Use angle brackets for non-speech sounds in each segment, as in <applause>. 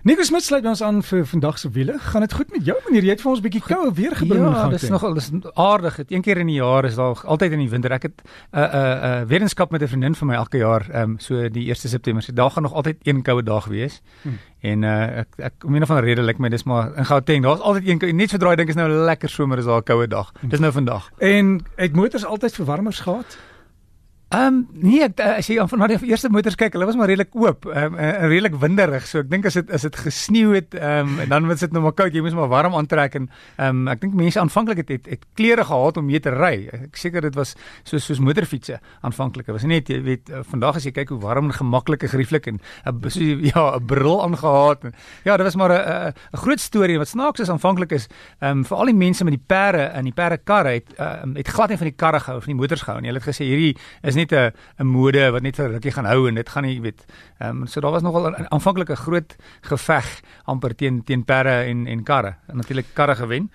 Nico Smit sluit ons aan vir vandag se wiele. Gaan dit goed met jou meneer? Jy het vir ons 'n bietjie koue weer gebring Ja, dis nogal dis aardig. Het een keer in die jaar is daar altyd in die winter. Ek het 'n uh, 'n uh, 'n uh, wetenskap met 'n vriendin van my elke jaar, ehm um, so die 1 September. So daar gaan nog altyd een koue dag wees. Hmm. En uh, ek ek om een of ander rede lyk my dis maar in Gauteng. Daar's altyd een net sodra jy dink is nou 'n lekker somer is daar 'n koue dag. Dis nou vandag. En het motors altyd verwarmers gehad? Ehm um, nee, ek, as jy van na die eerste motors kyk, hulle was maar redelik oop, ehm um, en redelik winderig. So ek dink as dit as dit gesneeu het, ehm um, en dan was dit nou maar koud, jy moes maar warm aantrek en ehm um, ek dink mense aanvanklik het, het het klere gehad om mee te ry. Ek seker dit was soos soos motorfietsse aanvanklik. Dit was net jy weet vandag as jy kyk hoe warm en gemaklik en gerieflik en uh, so <laughs> ja, 'n bril aangehaat. Ja, dit was maar 'n 'n groot storie wat snaaks is aanvanklik is ehm um, vir al die mense met die perde en die perde karre het um, het glad nie van die karre gehou of van die motors gehou nie. Hulle het gesê hierdie is net 'n 'n mode wat net vir rukkie gaan hou en dit gaan nie weet. Ehm um, so daar was nogal aanvanklik 'n groot geveg amper teen teen perde en en karre. En natuurlik karre gewen.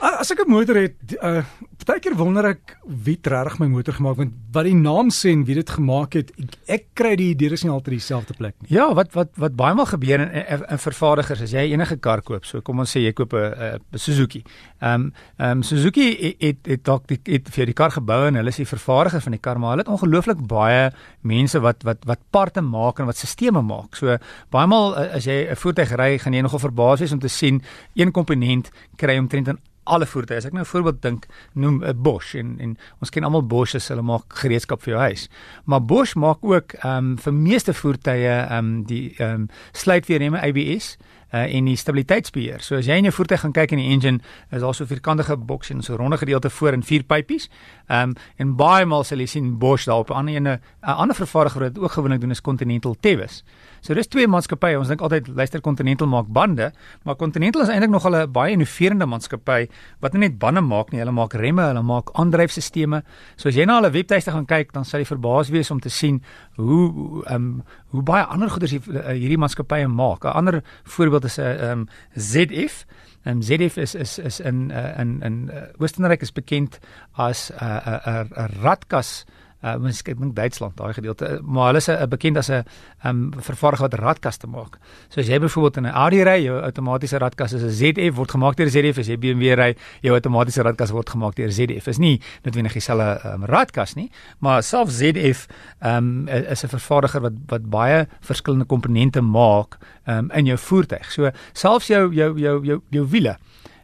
As ek 'n motor het, uh partykeer wonder ek wie reg my motor gemaak want wat die naam sê en wie dit gemaak het, ek, ek kry die idee dis nie altyd dieselfde plek nie. Ja, wat wat wat baie maal gebeur in, in, vervaardigers as jy enige kar koop, so kom ons sê jy koop 'n 'n Suzuki. Ehm um, um, Suzuki het het dalk die het vir die kar gebou en hulle is die vervaardiger van die kar, maar hulle het ongelooflik baie mense wat wat wat parte maak en wat stelsels maak. So baie maal as jy 'n voertuig ry, gaan jy nogal verbaas wees om te sien een komponent kry omtrent alle voertuie. As ek nou 'n voorbeeld dink, noem 'n Bosch en en ons ken almal Bosch as hulle maak gereedskap vir jou huis. Maar Bosch maak ook ehm um, vir meeste voertuie ehm um, die ehm um, sluitweerremme ABS uh, en die stabiliteitsbeheer. So as jy in jou voertuig gaan kyk in die engine, is daar so 'n vierkantige boks en so 'n ronde gedeelte voor en vier pypies. Ehm um, en baie maal sal jy sien Bosch daarop. 'n ander ene 'n ander vervaardiger wat dit ook gewoonlik doen is Continental Tevis. So dis twee maatskappye. Ons dink altyd luister Continental maak bande, maar Continental is eintlik nog 'n baie innoverende maatskappy wat nie net bande maak nie, hulle maak remme, hulle maak aandryfstelsels. So as jy na hulle webtuiste gaan kyk, dan sal jy verbaas wees om te sien hoe ehm um, hoe baie ander goederes hierdie maatskappye maak. 'n Ander voorbeeld is 'n uh, um, ZF. En um, ZF is is is in uh, in in uh, Oostenryk is bekend as 'n uh, 'n uh, 'n uh, uh, radkas uh mens ek dink Duitsland daai gedeelte uh, maar hulle is 'n bekend as 'n um vervaardiger wat radkaste maak. So as jy byvoorbeeld in 'n Audi ry, jou outomatiese radkas is 'n ZF word gemaak deur ZF, as jy BMW ry, jou outomatiese radkas word gemaak deur ZF. Is nie noodwendig dieselfde um, radkas nie, maar self ZF um is 'n vervaardiger wat wat baie verskillende komponente maak um in jou voertuig. So selfs jou jou jou jou jou wiele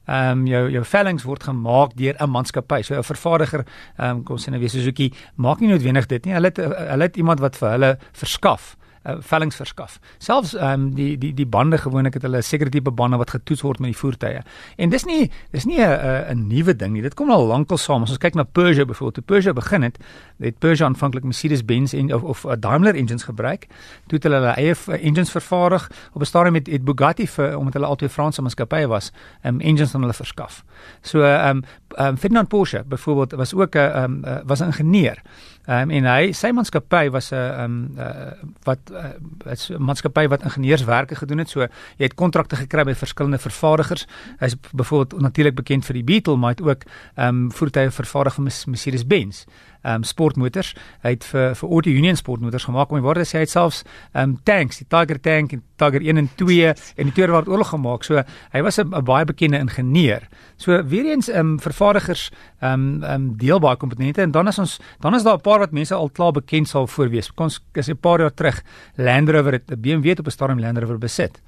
ehm um, jou jou vellings word gemaak deur 'n maatskappy. So 'n vervaardiger, ehm um, kom sê nou weer Suzuki, maak nie noodwendig dit nie. Hulle het hulle het iemand wat vir hulle verskaf uh, vellings verskaf. Selfs ehm um, die die die bande gewoonlik het hulle 'n sekere tipe bande wat getoets word met die voertuie. En dis nie dis nie 'n 'n nuwe ding nie. Dit kom al lankal saam. As ons kyk na Peugeot byvoorbeeld, toe Peugeot begin het, het Peugeot aanvanklik Mercedes-Benz en of of uh, Daimler engines gebruik. Toe het hulle hulle eie engines vervaardig. Op 'n stadium het, het Bugatti vir omdat hulle altyd Franse maatskappye was, ehm um, engines aan hulle verskaf. So ehm um, um, Ferdinand Porsche byvoorbeeld was ook 'n um, uh, was 'n ingenieur. Ehm um, en hy sy maatskappy was 'n ehm um, uh, wat 'n uh, maatskappy wat ingenieurswerke gedoen het. So jy het kontrakte gekry by verskillende vervaardigers. Hy's byvoorbeeld natuurlik bekend vir die Beetle, maar hy het ook ehm um, voertuie vervaardig vir Mercedes-Benz um, sportmotors. Hy het vir vir Auto Union sportmotors gemaak. Om die waarde sê hy het selfs um, tanks, die Tiger tank en Tiger 1 en 2 en die Tweede Wêreldoorlog gemaak. So hy was 'n baie bekende ingenieur. So weer eens um, vervaardigers um, um, deel baie komponente en dan is ons dan is daar 'n paar wat mense al klaar bekend sal voorwees. Ons is 'n paar jaar terug Land Rover het BMW het op 'n stadium Land Rover besit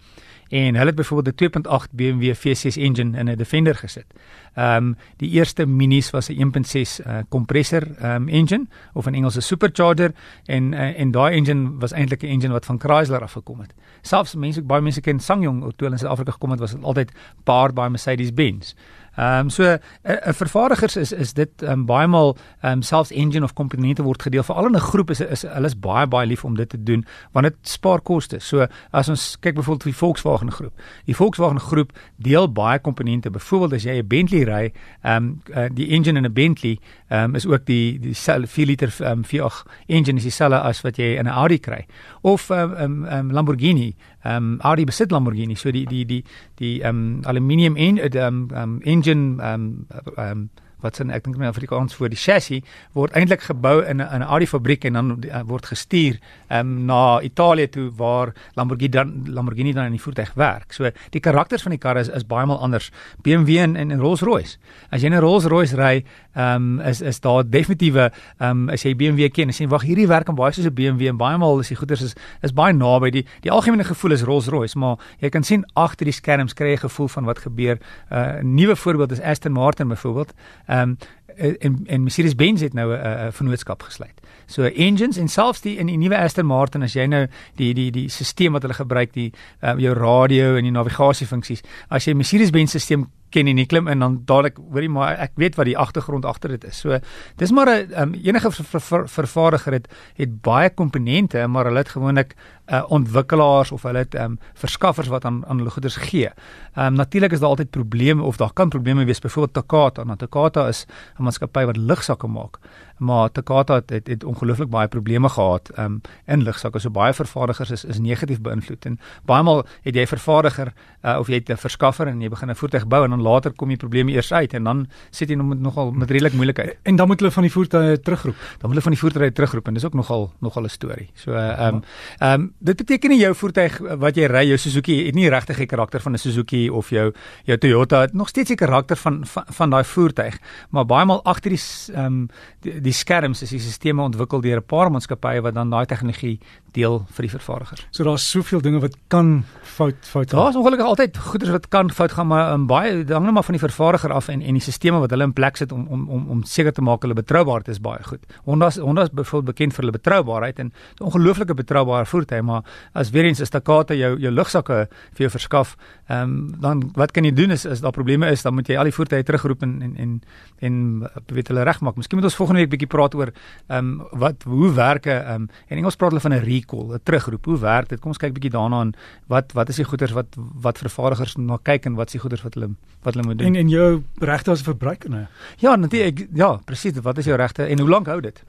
en hulle het byvoorbeeld 'n 2.8 BMW V6 engine in 'n Defender gesit. Ehm um, die eerste minis was 'n 1.6 uh, kompressor ehm um, engine of 'n Engelse supercharger en uh, en daai engine was eintlik 'n engine wat van Chrysler af gekom het. Selfs mense baie mense ken SsangYong toe hulle in Suid-Afrika gekom het was dit altyd powered by Mercedes-Benz. Ehm um, so 'n uh, uh, vervaardigers is is dit um, baie maal ehm um, selfs engine of komponente word gedeel vir al 'n groep is is hulle is baie baie lief om dit te doen want dit spaar koste. So as ons kyk byvoorbeeld die Volkswagen groep. Die Volkswagen groep deel baie komponente. Byvoorbeeld as jy 'n Bentley ry, ehm um, uh, die engine in 'n Bentley ehm um, is ook die die 4 liter ehm um, V8 engine is dieselfde as wat jy in 'n Audi kry. Of ehm um, um, Lamborghini, ehm um, Audi besit Lamborghini. So die die die die ehm um, aluminium en ehm um, um, engine ehm um, ehm um, wat sin ek dink in Afrikaans voor die chassis word eintlik gebou in 'n in 'n Audi fabriek en dan uh, word gestuur um, na Italië toe waar Lamborghini dan Lamborghini dan in die voertuig werk. So die karakters van die karre is is baie maal anders. BMW en, en Rolls-Royce. As jy 'n Rolls-Royce ry, ehm um, is is daar definitiewe ehm um, as jy BMW ken, as jy wag hierdie werk en baie soos 'n BMW en baie maal is die goeders is is baie naby die die algemene gevoel is Rolls-Royce, maar jy kan sien agter die skerms kry jy gevoel van wat gebeur. 'n uh, Nuwe voorbeeld is Aston Martin byvoorbeeld. Ehm um, en en Mercedes-Benz het nou 'n vennootskap gesluit. So engines en selfs die in die nuwe Aston Martin as jy nou die die die stelsel wat hulle gebruik die uh, jou radio en die navigasiefunksies as jy Mercedes-Benz stelsel ken en jy klim in dan dadelik hoorie maar ek weet wat die agtergrond agter dit is. So dis maar 'n um, enige ver, ver, ver, vervaardiger het het baie komponente maar hulle het gewoonlik uh, ontwikkelaars of hulle het um, verskaffers wat aan aan hulle goederes gee. Ehm um, natuurlik is daar altyd probleme of daar kan probleme wees byvoorbeeld Takata. Nou Takata is 'n maatskappy wat lugsakke maak. Maar Takata het het, het ongelooflik baie probleme gehad um, in lugsakke. So baie vervaardigers is is negatief beïnvloed en baie maal het jy vervaardiger uh, of jy het 'n verskaffer en jy begin 'n voertuig bou en dan later kom die probleme eers uit en dan sit jy nog nogal met redelik moeilikheid. En dan moet hulle van die voertuie terugroep. Dan moet hulle van die voertuie terugroep en dis ook nogal nogal 'n storie. So ehm um, ehm um, dit beteken nie jou voertuig wat jy ry, jou Suzuki het nie regtig die karakter van 'n Suzuki of jou jou Toyota het nog steeds die karakter van van, van daai voertuig, maar baie maal agter die ehm um, die, die skerms is die sisteme ontwikkel deur 'n paar maatskappye wat dan daai tegnologie deel vir die vervaardiger. So daar's soveel dinge wat kan fout fout gaan. Daar's ongelukkig altyd goeders wat kan fout gaan, maar um, baie hang net maar van die vervaardiger af en en die sisteme wat hulle in plek sit om om om om seker te maak hulle betroubaarheid is baie goed. Honda's Honda's byvoorbeeld bekend vir hulle betroubaarheid en 'n ongelooflike betroubare voertuig, maar as weer eens is Takata jou jou lugsakke vir jou verskaf, ehm um, dan wat kan jy doen is is daar probleme is, dan moet jy al die voertuie terugroep en en en en weet hulle regmaak. Miskien moet ons volgende week bietjie praat oor ehm um, wat hoe werk 'n ehm um, en Engels praat hulle van 'n recall, 'n terugroep. Hoe werk dit? Kom ons kyk bietjie daarna aan wat wat is die goeders wat wat vervaardigers na kyk en wat is die goeders wat hulle wat hulle moet doen. En en jou regte as 'n verbruiker nou. Ja, natuurlik. Ja, presies. Wat is jou regte en hoe lank hou dit?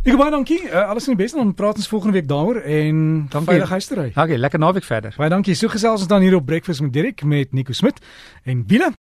Ek baie dankie. Uh, alles in die beste dan praat ons volgende week daaroor en dankie. veilig huistery. Okay, lekker naweek verder. Baie dankie. So gesels ons dan hier op Breakfast met Dirk met Nico Smit en Wiele